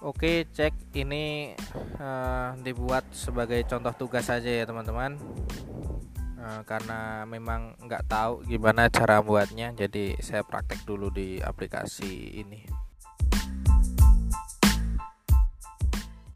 Oke, cek ini uh, dibuat sebagai contoh tugas saja ya teman-teman. Uh, karena memang nggak tahu gimana cara buatnya, jadi saya praktek dulu di aplikasi ini.